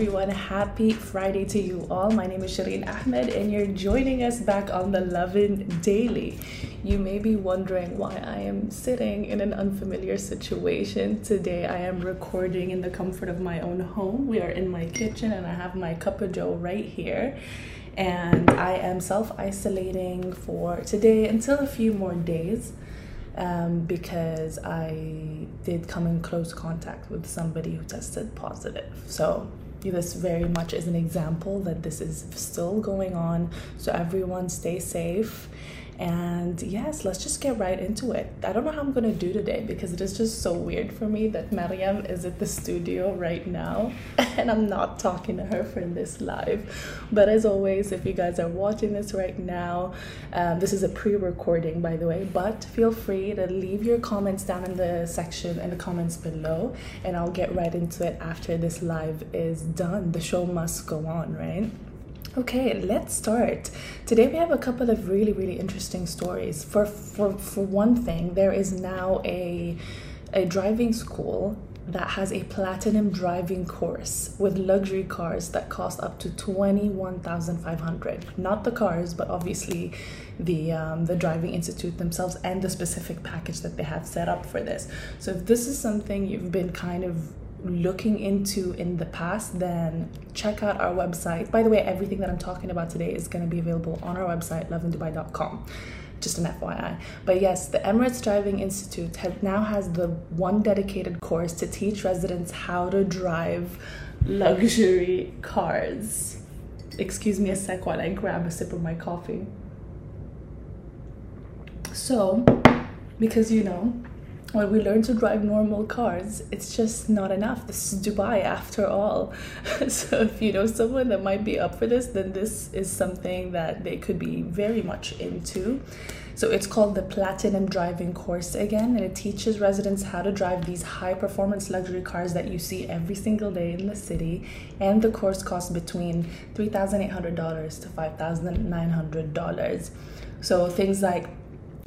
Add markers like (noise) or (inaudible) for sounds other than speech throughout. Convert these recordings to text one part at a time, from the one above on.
Everyone. Happy friday to you all. My name is shireen ahmed and you're joining us back on the lovin daily. You may be wondering why i am sitting in an unfamiliar situation. Today i am recording in the comfort of my own home. We are in my kitchen and i have my cup of joe right here. And i am self-isolating for today until a few more days um, because I did come in close contact with somebody who tested positive. So this very much is an example that this is still going on. So everyone stay safe and yes, let's just get right into it. I don't know how I'm gonna do today because it is just so weird for me that Mariam is at the studio right now (laughs) and I'm not talking to her for this live. But as always, if you guys are watching this right now, um, this is a pre recording by the way, but feel free to leave your comments down in the section in the comments below and I'll get right into it after this live is done. The show must go on, right? Okay, let's start. Today we have a couple of really, really interesting stories. For for for one thing, there is now a a driving school that has a platinum driving course with luxury cars that cost up to 21,500 not the cars but obviously the um, the driving institute themselves and the specific package that they have set up for this so if this is something you've been kind of looking into in the past, then check out our website. By the way, everything that I'm talking about today is going to be available on our website, lovindubai.com. Just an FYI. But yes, the Emirates Driving Institute has, now has the one dedicated course to teach residents how to drive luxury cars. Excuse me a sec while I grab a sip of my coffee. So, because you know, when we learn to drive normal cars, it's just not enough. This is Dubai after all. (laughs) so if you know someone that might be up for this, then this is something that they could be very much into. So it's called the Platinum Driving Course again, and it teaches residents how to drive these high performance luxury cars that you see every single day in the city. And the course costs between $3,800 to $5,900. So things like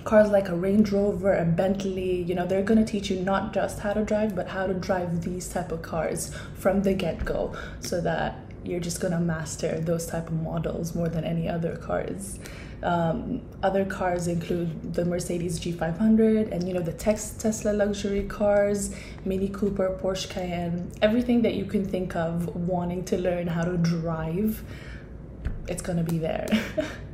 cars like a Range Rover, a Bentley, you know, they're going to teach you not just how to drive, but how to drive these type of cars from the get-go so that you're just going to master those type of models more than any other cars. Um, other cars include the Mercedes G500 and you know the Tesla luxury cars, Mini Cooper, Porsche Cayenne, everything that you can think of wanting to learn how to drive, it's gonna be there. (laughs)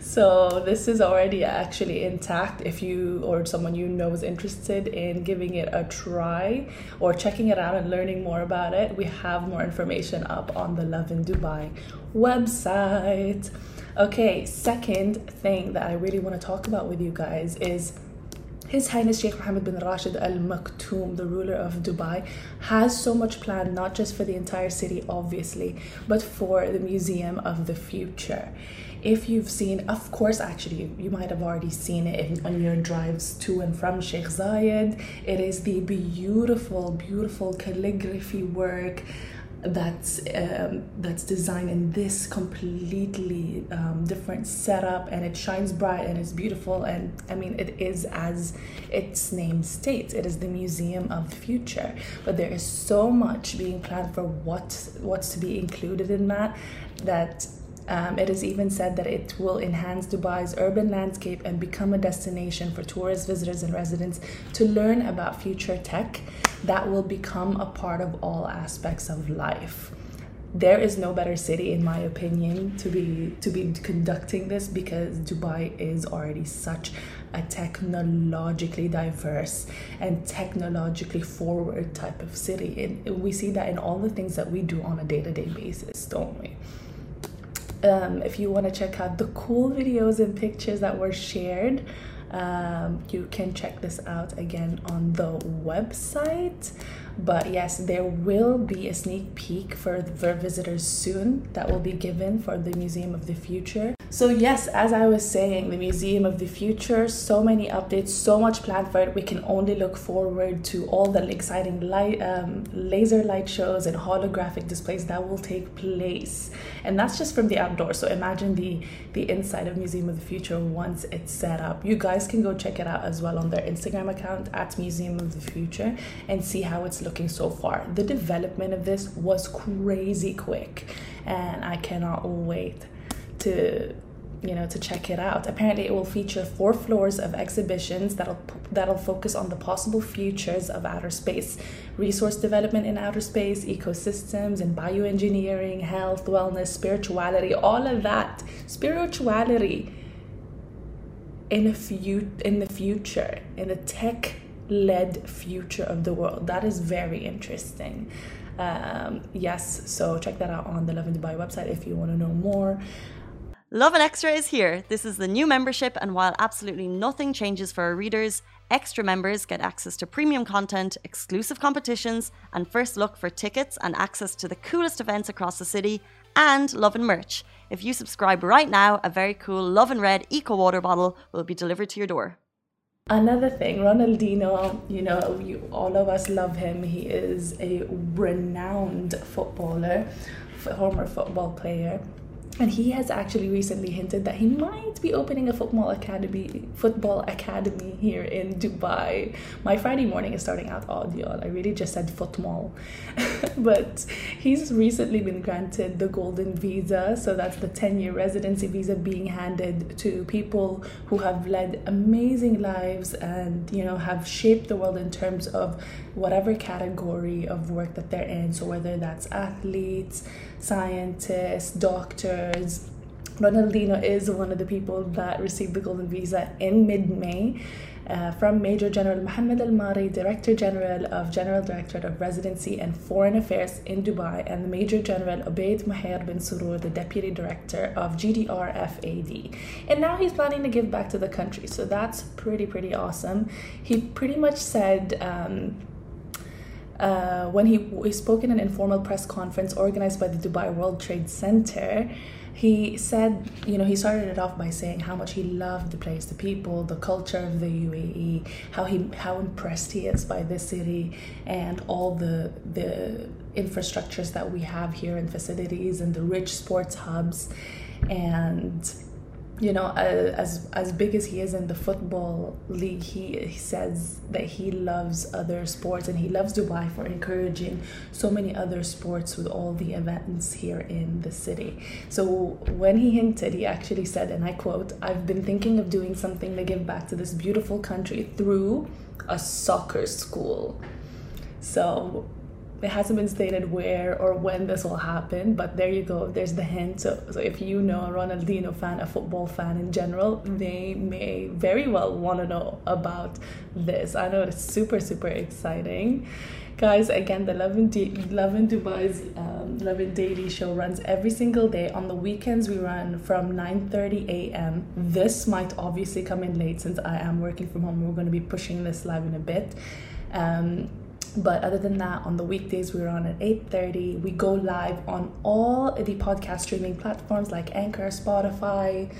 so this is already actually intact if you or someone you know is interested in giving it a try or checking it out and learning more about it. We have more information up on the Lovin Dubai website. Okay second thing that i really want to talk about with you guys is his Highness Sheikh Mohammed bin Rashid Al Maktoum, the ruler of Dubai, has so much planned not just for the entire city, obviously, but for the Museum of the Future. If you've seen, of course, actually, you might have already seen it on your drives to and from Sheikh Zayed. It is the beautiful, beautiful calligraphy work that's um, that's designed in this completely um, different setup and it shines bright and it's beautiful and I mean it is as its name states. It is the museum of the future. But there is so much being planned for what what's to be included in that that um, it is even said that it will enhance Dubai's urban landscape and become a destination for tourists, visitors, and residents to learn about future tech that will become a part of all aspects of life. There is no better city, in my opinion, to be to be conducting this because Dubai is already such a technologically diverse and technologically forward type of city. And we see that in all the things that we do on a day-to-day basis, don't we? Um, if you want to check out the cool videos and pictures that were shared um, you can check this out again on the website But yes, there will be a sneak peek for, for visitors soon that will be given for the Museum of the Future. So, yes, as I was saying, the Museum of the Future, so many updates, so much planned for it. We can only look forward to all the exciting light, um, laser light shows and holographic displays that will take place. And that's just from the outdoors. So, imagine the, the inside of Museum of the Future once it's set up. You guys can go check it out as well on their Instagram account at Museum of the Future and see how it's looking so far. The development of this was crazy quick, and I cannot wait to you know to check it out apparently it will feature four floors of exhibitions that'll that'll focus on the possible futures of outer space resource development in outer space ecosystems and bioengineering health wellness spirituality all of that spirituality in a few in the future in a tech led future of the world that is very interesting um, yes so check that out on the Lovin Dubai website if you want to know more Lovin Extra is here. This is the new membership, and while absolutely nothing changes for our readers, extra members get access to premium content, exclusive competitions, and first look for tickets and access to the coolest events across the city, and Lovin merch. If you subscribe right now, a very cool Lovin Red Eco Water bottle will be delivered to your door. Another thing, Ronaldinho, you know, you, all of us love him. He is a renowned footballer, former football player and he has actually recently hinted that he might be opening a football academy football academy here in dubai. My friday morning is starting out y'all. I really just said football. (laughs) But he's recently been granted the golden visa. So that's the 10 year residency visa being handed to people who have led amazing lives and you know have shaped the world in terms of whatever category of work that they're in. So whether that's athletes scientists doctors Ronaldinho is one of the people that received the Golden Visa in mid May uh, from Major General Mohammed Al Marri, Director General of General Directorate of Residency and Foreign Affairs in Dubai, and the Major General Obaid Maher bin Surur, the Deputy Director of GDR-FAD. And now he's planning to give back to the country, so that's pretty, pretty awesome. He pretty much said, um, uh, when he, he spoke in an informal press conference organized by the Dubai World Trade Center, he said, you know, he started it off by saying how much he loved the place, the people, the culture of the UAE, how he how impressed he is by this city and all the the infrastructures that we have here and facilities and the rich sports hubs. And you know, as as big as he is in the football league, he, he says that he loves other sports and he loves Dubai for encouraging so many other sports with all the events here in the city. So when he hinted, he actually said, and I quote, "I've been thinking of doing something to give back to this beautiful country through a soccer school." So it hasn't been stated where or when this will happen, but there you go. There's the hint. So, so if you know a Ronaldinho fan, a football fan in general, they may very well want to know about this. I know it's super, super exciting. Guys, again, the Lovin, D- Lovin Dubai's um, Lovin Daily show runs every single day. On the weekends, we run from 9.30 a.m. This might obviously come in late since I am working from home. We're going to be pushing this live in a bit. Um, but other than that on the weekdays we're on at 8.30 we go live on all the podcast streaming platforms like anchor spotify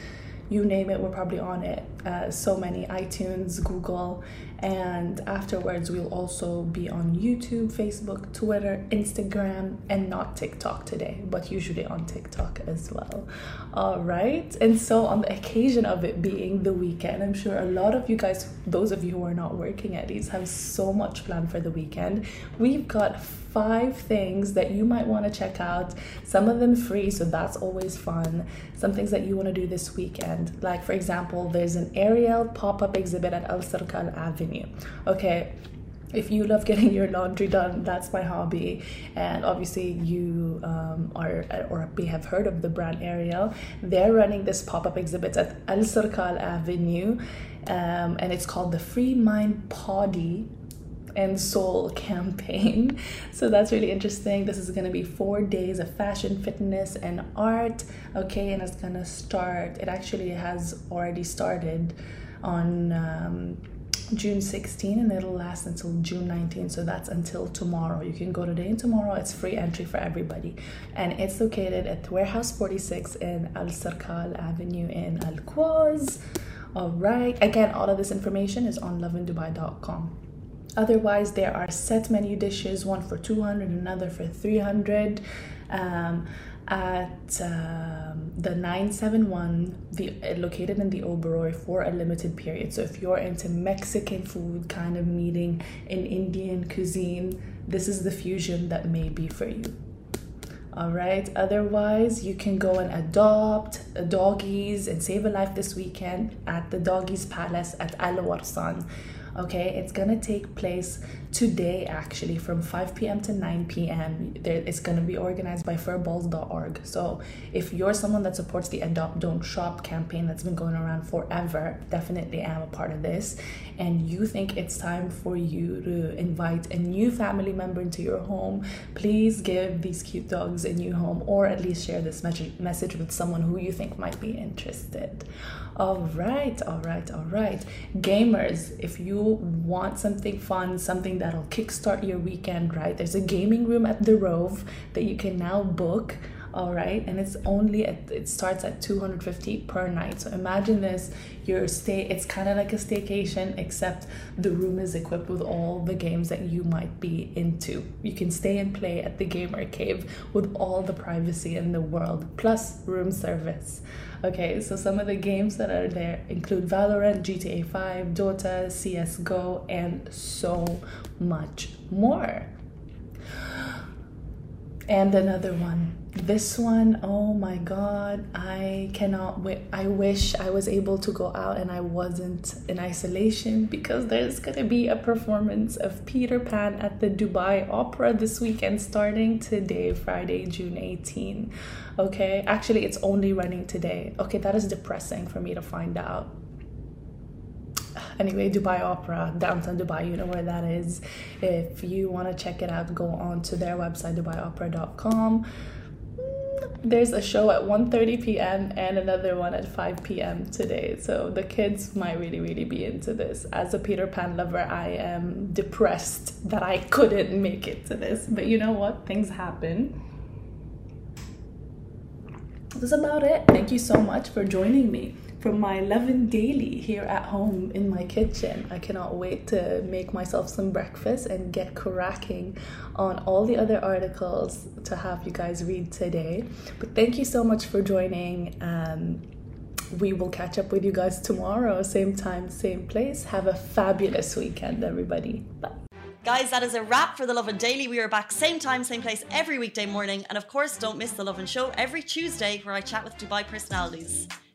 you name it we're probably on it uh, so many itunes google and afterwards we'll also be on youtube facebook twitter instagram and not tiktok today but usually on tiktok as well. All right and so on the occasion of it being the weekend i'm sure a lot of you guys those of you who are not working at least have so much planned for the weekend. We've got five things that you might want to check out some of them free so that's always fun. Some things that you want to do this weekend like for example there's an Ariel pop-up exhibit at Alserkal avenue Okay, if you love getting your laundry done, that's my hobby. And obviously, you um, are or may have heard of the brand Ariel. They're running this pop up exhibit at Alserkal Avenue, um, and it's called the Free Mind Body and Soul campaign. (laughs) So that's really interesting. This is going to be four days of fashion, fitness, and art. Okay, and it's going to start, it actually has already started on. Um, June 16 and it'll last until June 19. So that's until tomorrow. You can go today and tomorrow. It's free entry for everybody. And it's located at Warehouse 46 in Alserkal Avenue in Al Quoz. All right. Again, all of this information is on lovindubai.com. Otherwise, there are set menu dishes, one for 200, another for 300. Um, at um, the 971 the uh, located in the Oberoi for a limited period. So if you're into Mexican food kind of meeting in Indian cuisine this is the fusion that may be for you. All right otherwise you can go and adopt a doggies and save a life this weekend at the doggies palace at Al Warsan okay it's gonna take place today actually from 5 p.m to 9 p.m it's gonna be organized by furballs.org so if you're someone that supports the adopt don't shop campaign that's been going around forever definitely am a part of this. And you think it's time for you to invite a new family member into your home please give these cute dogs a new home or at least share this message with someone who you think might be interested all right, all right, all right. Gamers, if you want something fun, something that'll kickstart your weekend, right? There's a gaming room at the Rove that you can now book all right and it's only at it starts at 250 per night so imagine this your stay it's kind of like a staycation except the room is equipped with all the games that you might be into you can stay and play at the gamer cave with all the privacy in the world plus room service Okay, so some of the games that are there include Valorant, GTA 5, Dota, CSGO, and so much more. And another one. This one, oh my god, I cannot wait. I wish I was able to go out and I wasn't in isolation because there's gonna be a performance of Peter Pan at the Dubai Opera this weekend starting today, Friday, June 18 okay? Actually it's only running today. Okay that is depressing for me to find out. Anyway dubai opera downtown dubai you know where that is. If you want to check it out go on to their website dubaiopera.com there's a show at 1:30 p.m. and another one at 5 p.m. today. So the kids might really really be into this. As a Peter Pan lover, I am depressed that I couldn't make it to this. But you know what? Things happen that's about it. Thank you so much for joining me from my Lovin Daily here at home in my kitchen. I cannot wait to make myself some breakfast and get cracking on all the other articles to have you guys read today. But thank you so much for joining. Um, we will catch up with you guys tomorrow, same time, same place. Have a fabulous weekend, everybody. Bye. Guys, that is a wrap for The Lovin Daily. We are back same time, same place every weekday morning. And of course, don't miss The Lovin Show every Tuesday where I chat with Dubai personalities.